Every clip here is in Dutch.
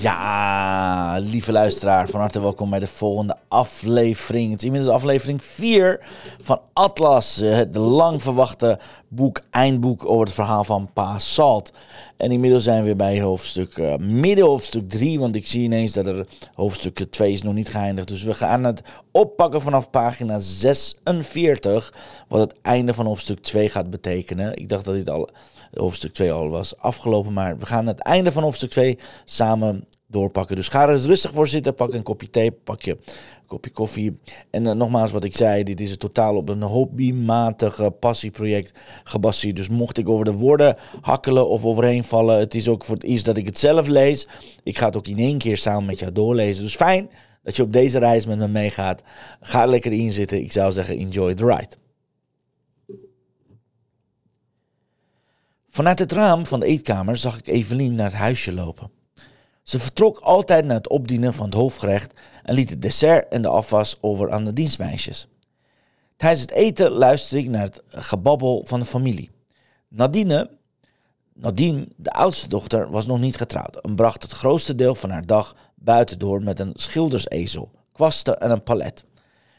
Ja, lieve luisteraar, van harte welkom bij de volgende aflevering. Het is inmiddels aflevering 4 van Atlas, eh, het lang verwachte boek, eindboek over het verhaal van Pa Salt. En inmiddels zijn we bij hoofdstuk, uh, midden hoofdstuk 3, want ik zie ineens dat er hoofdstuk 2 is nog niet geëindigd. Dus we gaan het oppakken vanaf pagina 46, wat het einde van hoofdstuk 2 gaat betekenen. Ik dacht dat dit al hoofdstuk 2 al was afgelopen. Maar we gaan het einde van hoofdstuk 2 samen doorpakken. Dus ga er eens rustig voor zitten. Pak een kopje thee, pak je een kopje koffie. En uh, nogmaals wat ik zei, dit is totaal op een hobbymatige passieproject gebaseerd. Dus mocht ik over de woorden hakkelen of overheen vallen, het is ook voor het eerst dat ik het zelf lees. Ik ga het ook in één keer samen met jou doorlezen. Dus fijn dat je op deze reis met me meegaat. Ga lekker inzitten. Ik zou zeggen, enjoy the ride. Vanuit het raam van de eetkamer zag ik Evelien naar het huisje lopen. Ze vertrok altijd naar het opdienen van het hoofdgerecht en liet het dessert en de afwas over aan de dienstmeisjes. Tijdens het eten luisterde ik naar het gebabbel van de familie. Nadine, Nadine, de oudste dochter, was nog niet getrouwd en bracht het grootste deel van haar dag buiten door met een schildersezel, kwasten en een palet.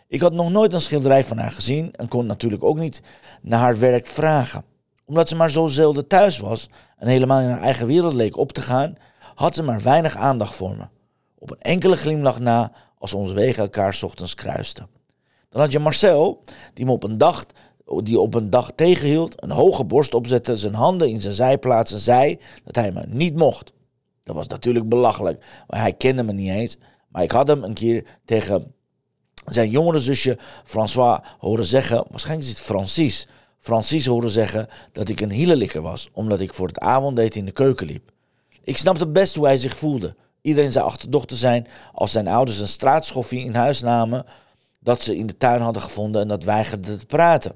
Ik had nog nooit een schilderij van haar gezien en kon natuurlijk ook niet naar haar werk vragen omdat ze maar zo zelden thuis was en helemaal in haar eigen wereld leek op te gaan, had ze maar weinig aandacht voor me. Op een enkele glimlach na als onze wegen elkaar ochtends kruisten. Dan had je Marcel, die me op een dag, die op een dag tegenhield, een hoge borst opzette, zijn handen in zijn zij plaatste, zei dat hij me niet mocht. Dat was natuurlijk belachelijk, want hij kende me niet eens. Maar ik had hem een keer tegen zijn jongere zusje François horen zeggen, waarschijnlijk is het Francis, Francis horen zeggen dat ik een hielelikker was, omdat ik voor het avondeten in de keuken liep. Ik snapte best hoe hij zich voelde. Iedereen zou achterdochter zijn als zijn ouders een straatschoffie in huis namen dat ze in de tuin hadden gevonden en dat weigerden te praten.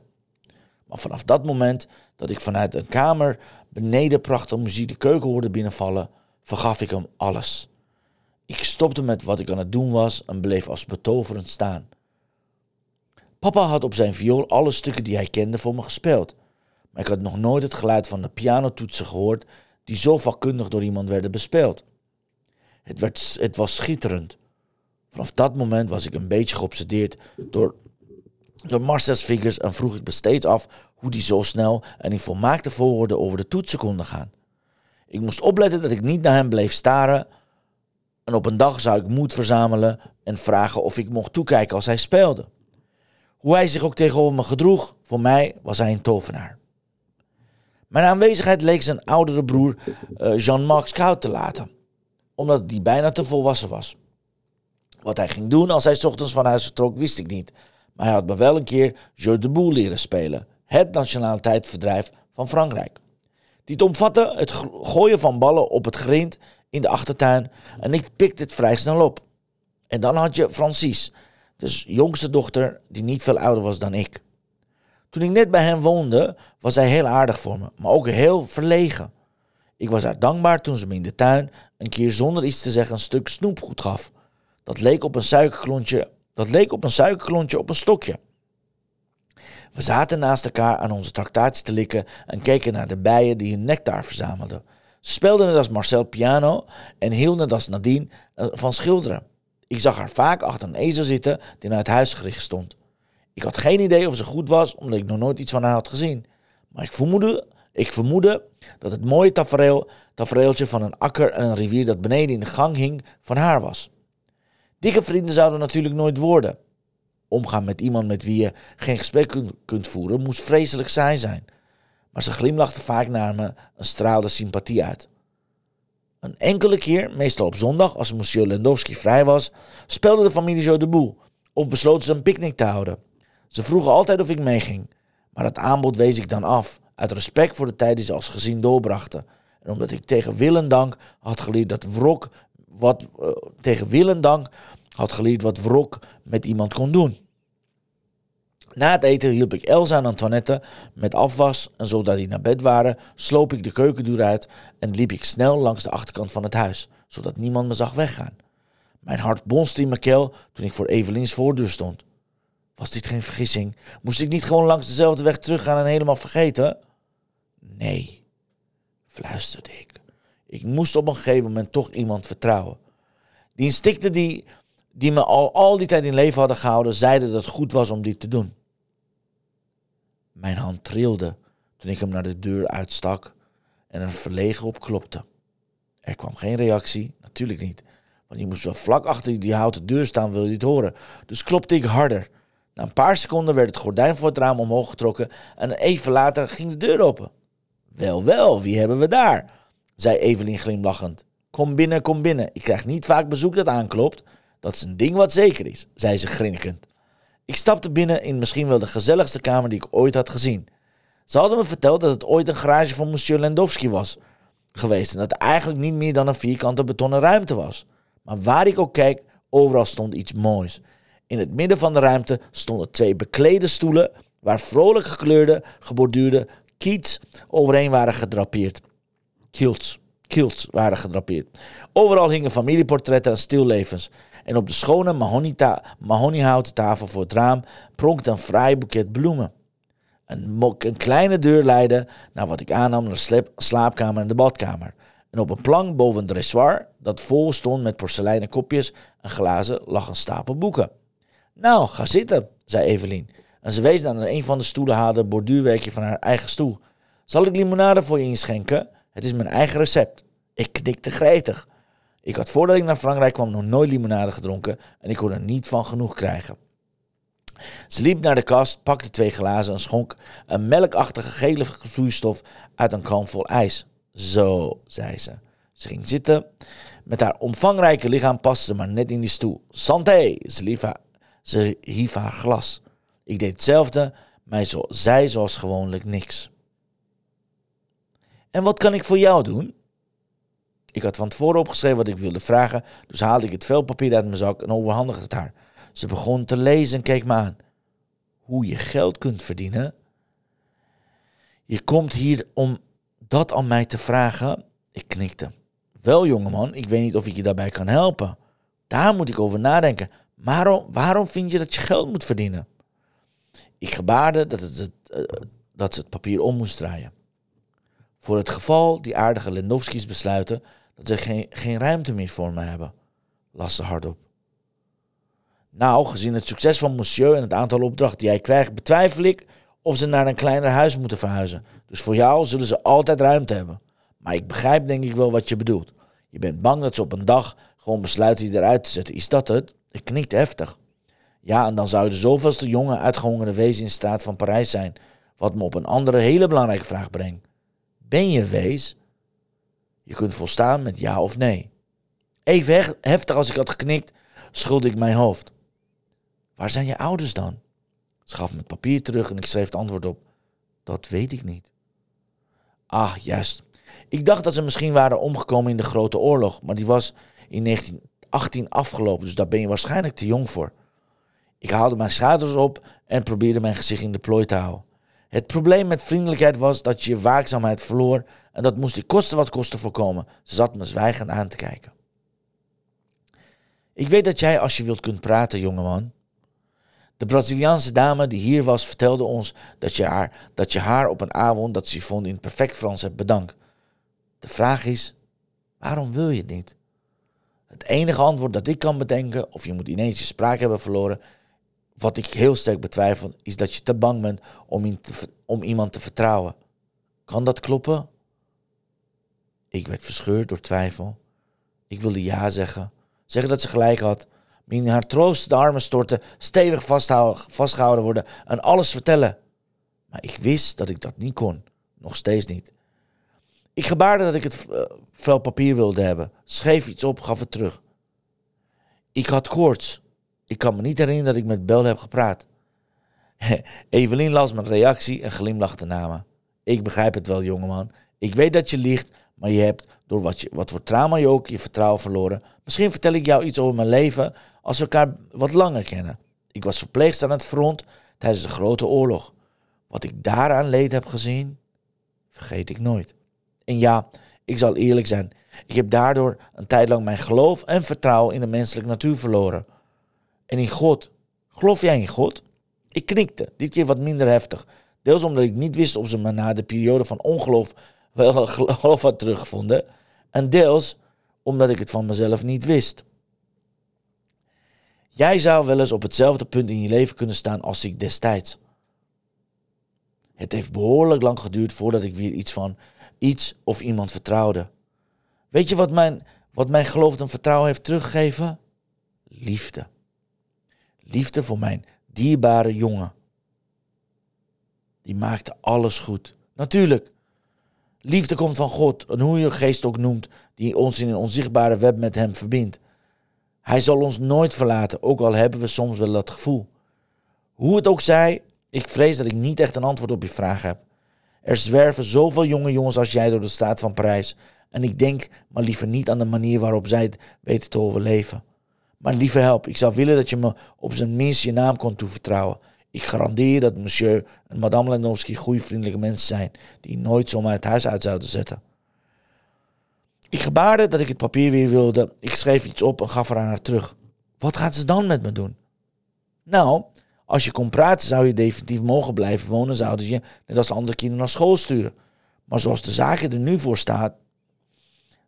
Maar vanaf dat moment dat ik vanuit een kamer beneden prachtige muziek de keuken hoorde binnenvallen, vergaf ik hem alles. Ik stopte met wat ik aan het doen was en bleef als betoverend staan. Papa had op zijn viool alle stukken die hij kende voor me gespeeld. Maar ik had nog nooit het geluid van de pianotoetsen gehoord die zo vakkundig door iemand werden bespeeld. Het, werd, het was schitterend. Vanaf dat moment was ik een beetje geobsedeerd door, door Marcel's vingers en vroeg ik me steeds af hoe die zo snel en in volmaakte volgorde over de toetsen konden gaan. Ik moest opletten dat ik niet naar hem bleef staren en op een dag zou ik moed verzamelen en vragen of ik mocht toekijken als hij speelde. Hoe hij zich ook tegenover me gedroeg, voor mij was hij een tovenaar. Mijn aanwezigheid leek zijn oudere broer uh, Jean-Marc koud te laten, omdat die bijna te volwassen was. Wat hij ging doen als hij ochtends van huis vertrok, wist ik niet. Maar hij had me wel een keer Jeu de Boule leren spelen, het nationale tijdverdrijf van Frankrijk. Dit omvatte het gooien van ballen op het grind in de achtertuin en ik pikte het vrij snel op. En dan had je Francis, dus jongste dochter die niet veel ouder was dan ik. Toen ik net bij hen woonde, was zij heel aardig voor me, maar ook heel verlegen. Ik was haar dankbaar toen ze me in de tuin een keer zonder iets te zeggen een stuk snoepgoed gaf. Dat leek op een suikerklontje, dat leek op een suikerklontje op een stokje. We zaten naast elkaar aan onze tractatie te likken en keken naar de bijen die hun nectar verzamelden. Ze speelden net als Marcel piano en hielden net als Nadine eh, van schilderen. Ik zag haar vaak achter een ezel zitten die naar het huis gericht stond. Ik had geen idee of ze goed was, omdat ik nog nooit iets van haar had gezien. Maar ik vermoedde, ik vermoedde dat het mooie tafereel, tafereeltje van een akker en een rivier dat beneden in de gang hing, van haar was. Dikke vrienden zouden natuurlijk nooit worden. Omgaan met iemand met wie je geen gesprek kunt, voeren, moest vreselijk saai zijn. Maar ze glimlachte vaak naar me en straalde sympathie uit. Een enkele keer, meestal op zondag, als monsieur Lendowski vrij was, speelde de familie zo de boel. Of besloten ze een picknick te houden. Ze vroegen altijd of ik meeging. Maar dat aanbod wees ik dan af Uit respect voor de tijd die ze als gezin doorbrachten. En omdat ik tegen wil en dank had geleerd dat wrok wat uh, tegen wil en dank had geleerd wat wrok met iemand kon doen. Na het eten hielp ik Elsa en Antoinette met afwas en zodat die naar bed waren, sloop ik de keukendeur uit en liep ik snel langs de achterkant van het huis, zodat niemand me zag weggaan. Mijn hart bonste in mijn keel toen ik voor Evelien's voordeur stond. Was dit geen vergissing? Moest ik niet gewoon langs dezelfde weg teruggaan en helemaal vergeten? Nee, fluisterde ik. Ik moest op een gegeven moment toch iemand vertrouwen. Die instincten die, die me al, al die tijd in leven hadden gehouden, zeiden dat het goed was om dit te doen. Mijn hand trilde toen ik hem naar de deur uitstak en er verlegen op klopte. Er kwam geen reactie, natuurlijk niet. Want je moest wel vlak achter die houten deur staan, wil je het horen. Dus klopte ik harder. Na een paar seconden werd het gordijn voor het raam omhoog getrokken en even later ging de deur open. Wel, wel, wie hebben we daar? zei Evelien glimlachend. Kom binnen, kom binnen. Ik krijg niet vaak bezoek dat aanklopt. Dat is een ding wat zeker is, zei ze grinnikend. Ik stapte binnen in misschien wel de gezelligste kamer die ik ooit had gezien. Ze hadden me verteld dat het ooit een garage van monsieur Lendowski was geweest en dat het eigenlijk niet meer dan een vierkante betonnen ruimte was. Maar waar ik ook keek, overal stond iets moois. In het midden van de ruimte stonden twee beklede stoelen waar vrolijk gekleurde, geborduurde kiets overheen waren gedrapeerd. Kilts, kilts waren gedrapeerd. Overal hingen familieportretten en stillevens. En op de schone mahoniehouten tafel voor het raam pronkte een fraai boeket bloemen. Een, een, kleine deur leidde naar wat ik aannam de slaapkamer en de badkamer. En op een plank boven het dressoir, dat vol stond met porseleinen kopjes en glazen, lag een stapel boeken. Nou, ga zitten, zei Evelien. En ze wees naar een van de stoelen haalde een borduurwerkje van haar eigen stoel. Zal ik limonade voor je inschenken? Het is mijn eigen recept. Ik knikte gretig. Ik had voordat ik naar Frankrijk kwam nog nooit limonade gedronken en ik kon er niet van genoeg krijgen. Ze liep naar de kast, pakte twee glazen en schonk een melkachtige gele vloeistof uit een kan vol ijs. Zo, zei ze. Ze ging zitten. Met haar omvangrijke lichaam paste ze maar net in die stoel. Santé! Ze, haar, ze hief haar glas. Ik deed hetzelfde, maar zij zoals gewoonlijk niks. En wat kan ik voor jou doen? Ik had van tevoren opgeschreven wat ik wilde vragen, dus haalde ik het vel papier uit mijn zak en overhandigde het haar. Ze begon te lezen en keek me aan. Hoe je geld kunt verdienen? Je komt hier om dat aan mij te vragen? Ik knikte. Wel, jongeman, ik weet niet of ik je daarbij kan helpen. Daar moet ik over nadenken. Waarom, waarom vind je dat je geld moet verdienen? Ik gebaarde dat, het, uh, dat ze het papier om moest draaien. Voor het geval die aardige Lendowski's besluiten dat ze geen, geen ruimte meer voor me hebben, las ze hardop. Nou, gezien het succes van Monsieur en het aantal opdrachten die hij krijgt, betwijfel ik of ze naar een kleiner huis moeten verhuizen. Dus voor jou zullen ze altijd ruimte hebben. Maar ik begrijp denk ik wel wat je bedoelt. Je bent bang dat ze op een dag gewoon besluiten je eruit te zetten. Is dat het? Ik knikte heftig. Ja, en dan zou je de zoveelste jonge uitgehongerde wezen in de straat van Parijs zijn. Wat me op een andere hele belangrijke vraag brengt. Ben je wees? Je kunt volstaan met ja of nee. Even heftig als ik had geknikt, schulde ik mijn hoofd. Waar zijn je ouders dan? Ze gaf me het papier terug en ik schreef het antwoord op. Dat weet ik niet. Ah, juist. Ik dacht dat ze misschien waren omgekomen in de Grote Oorlog, maar die was in 1918 afgelopen, dus daar ben je waarschijnlijk te jong voor. Ik haalde mijn schouders op en probeerde mijn gezicht in de plooi te houden. Het probleem met vriendelijkheid was dat je je waakzaamheid verloor en dat moest ik kosten wat kosten voorkomen. Ze zat me zwijgend aan te kijken. Ik weet dat jij als je wilt kunt praten, jongeman. De Braziliaanse dame die hier was vertelde ons dat je haar, dat je haar op een avond dat ze vond in perfect Frans hebt bedankt. De vraag is, waarom wil je het niet? Het enige antwoord dat ik kan bedenken, of je moet ineens je spraak hebben verloren, wat ik heel sterk betwijfel, is dat je te bang bent om, te, om iemand te vertrouwen. Kan dat kloppen? Ik werd verscheurd door twijfel. Ik wilde ja zeggen, zeggen dat ze gelijk had, me in haar troostende armen storten, stevig vastgehouden worden en alles vertellen. Maar ik wist dat ik dat niet kon, nog steeds niet. Ik gebaarde dat ik het uh, vel papier wilde hebben, schreef iets op, gaf het terug. Ik had koorts. Ik kan me niet herinneren dat ik met Bel heb gepraat. Evelien las mijn reactie en glimlachte na me. Ik begrijp het wel, jongeman. Ik weet dat je liegt, maar je hebt door wat, je, wat voor trauma je ook je vertrouwen verloren. Misschien vertel ik jou iets over mijn leven als we elkaar wat langer kennen. Ik was verpleegster aan het front tijdens de Grote Oorlog. Wat ik daaraan leed heb gezien, vergeet ik nooit. En ja, ik zal eerlijk zijn. Ik heb daardoor een tijd lang mijn geloof en vertrouwen in de menselijke natuur verloren. En in God. Geloof jij in God? Ik knikte, dit keer wat minder heftig. Deels omdat ik niet wist of ze me na de periode van ongeloof wel geloof had teruggevonden. En deels omdat ik het van mezelf niet wist. Jij zou wel eens op hetzelfde punt in je leven kunnen staan als ik destijds. Het heeft behoorlijk lang geduurd voordat ik weer iets van iets of iemand vertrouwde. Weet je wat mijn, wat mijn geloof en vertrouwen heeft teruggegeven? Liefde. Liefde voor mijn dierbare jongen. Die maakte alles goed. Natuurlijk. Liefde komt van God, en hoe je geest ook noemt, die ons in een onzichtbare web met Hem verbindt. Hij zal ons nooit verlaten, ook al hebben we soms wel dat gevoel. Hoe het ook zij, ik vrees dat ik niet echt een antwoord op je vraag heb. Er zwerven zoveel jonge jongens als jij door de staat van Parijs. En ik denk maar liever niet aan de manier waarop zij het weten te overleven. Maar lieve help, ik zou willen dat je me op zijn minst je naam kon toevertrouwen. Ik garandeer dat monsieur en madame Lewandowski goede vriendelijke mensen zijn, die nooit zomaar het huis uit zouden zetten. Ik gebaarde dat ik het papier weer wilde. Ik schreef iets op en gaf er aan haar terug. Wat gaat ze dan met me doen? Nou, als je kon praten zou je definitief mogen blijven wonen, zouden ze je net als andere kinderen naar school sturen. Maar zoals de zaken er nu voor staat,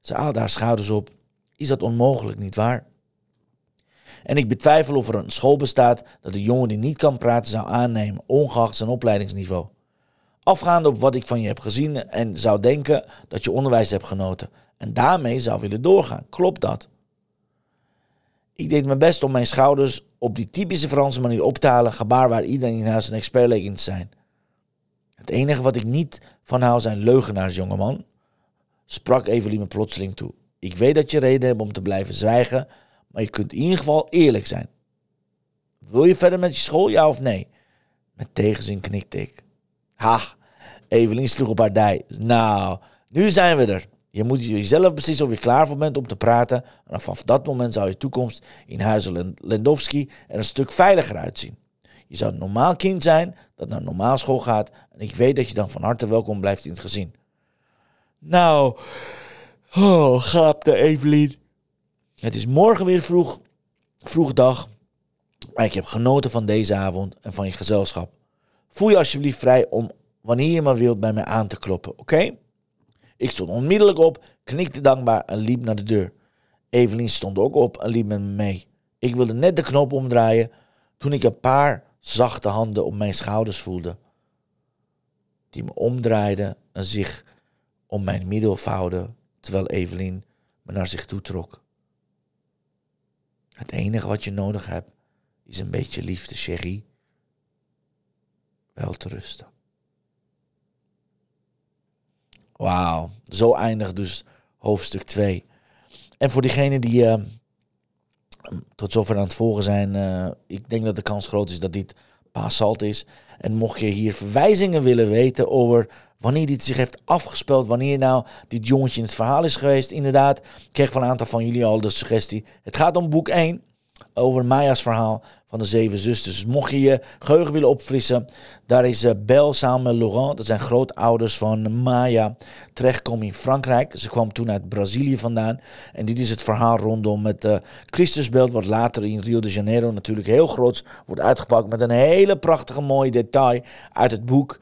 ze haalde haar schouders op, is dat onmogelijk, niet waar? En ik betwijfel of er een school bestaat dat de jongen die niet kan praten zou aannemen, ongeacht zijn opleidingsniveau. Afgaande op wat ik van je heb gezien en zou denken dat je onderwijs hebt genoten. En daarmee zou willen doorgaan. Klopt dat? Ik deed mijn best om mijn schouders op die typische Franse manier op te halen, gebaar waar iedereen in huis een expert leek in te zijn. Het enige wat ik niet van hou zijn leugenaars, jongeman, sprak Evelien me plotseling toe. Ik weet dat je reden hebt om te blijven zwijgen, maar je kunt in ieder geval eerlijk zijn. Wil je verder met je school, ja of nee? Met tegenzin knikte ik. Ha, Evelien sloeg op haar dij. Nou, nu zijn we er. Je moet jezelf precies of je klaar voor bent om te praten. En vanaf dat moment zou je toekomst in huizen Lendowski er een stuk veiliger uitzien. Je zou een normaal kind zijn dat naar normaal school gaat. En ik weet dat je dan van harte welkom blijft in het gezin. Nou, oh, gaapte Evelien. Het is morgen weer vroeg, vroeg dag. Maar ik heb genoten van deze avond en van je gezelschap. Voel je alsjeblieft vrij om wanneer je maar wilt bij mij aan te kloppen, oké? Ik stond onmiddellijk op, knikte dankbaar en liep naar de deur. Evelien stond ook op en liep met me mee. Ik wilde net de knop omdraaien toen ik een paar zachte handen op mijn schouders voelde. Die me omdraaiden en zich om mijn middel vouwden terwijl Evelien me naar zich toe trok. Het enige wat je nodig hebt is een beetje liefde, chérie. Wel te rusten. Wauw, zo eindigt dus hoofdstuk 2. En voor diegenen die uh, tot zover aan het volgen zijn, uh, ik denk dat de kans groot is dat dit Paasalt is. En mocht je hier verwijzingen willen weten over wanneer dit zich heeft afgespeeld, wanneer nou dit jongetje in het verhaal is geweest, inderdaad, kreeg van een aantal van jullie al de suggestie. Het gaat om boek 1 over Maya's verhaal van de zeven zusters. Dus mocht je je geheugen willen opfrissen, daar is uh, Belle samen met Laurent, dat zijn grootouders van Maya, terechtgekomen in Frankrijk. Ze kwam toen uit Brazilië vandaan. En dit is het verhaal rondom het uh, Christusbeeld, wat later in Rio de Janeiro natuurlijk heel groot wordt uitgepakt met een hele prachtige mooie detail uit het boek.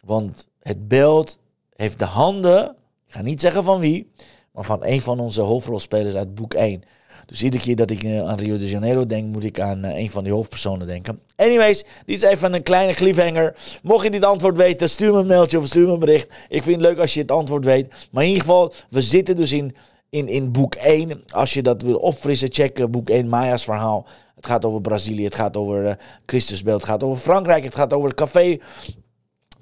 Want het beeld heeft de handen, ik ga niet zeggen van wie, maar van een van onze hoofdrolspelers uit boek 1. Dus iedere keer dat ik eh, aan Rio de Janeiro denk, moet ik aan uh, een van die hoofdpersonen denken. Anyways, dit is even een kleine cliffhanger. Mocht je dit antwoord weten, stuur me een mailtje of stuur me een bericht. Ik vind het leuk als je het antwoord weet. Maar in ieder geval, we zitten dus in, in, in boek 1. Als je dat wil opfrissen, check boek 1, Maya's verhaal. Het gaat over Brazilië, het gaat over Christusbeeld, het gaat over Frankrijk, het gaat over het café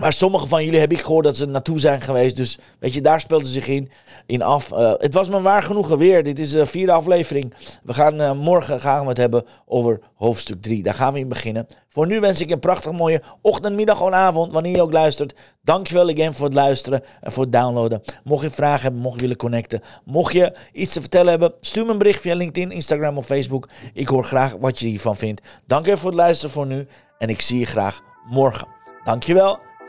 Maar sommige van jullie heb ik gehoord dat ze naartoe zijn geweest. Dus weet je, daar speelt ze zich in, in af. Uh, het was me waar genoegen weer. Dit is de vierde aflevering. We gaan uh, morgen gaan we het hebben over hoofdstuk 3. Daar gaan we in beginnen. Voor nu wens ik een prachtig mooie ochtend, middag of avond, wanneer je ook luistert. Dankjewel again voor het luisteren en voor het downloaden. Mocht je vragen hebben, mocht je willen connecten, mocht je iets te vertellen hebben, stuur me een bericht via LinkedIn, Instagram of Facebook. Ik hoor graag wat je hiervan vindt. Dankjewel voor het luisteren voor nu en ik zie je graag morgen. Dankjewel.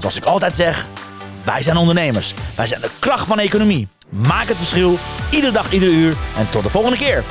Zoals ik altijd zeg, wij zijn ondernemers. Wij zijn de kracht van economie. Maak het verschil, iedere dag, iedere uur. En tot de volgende keer.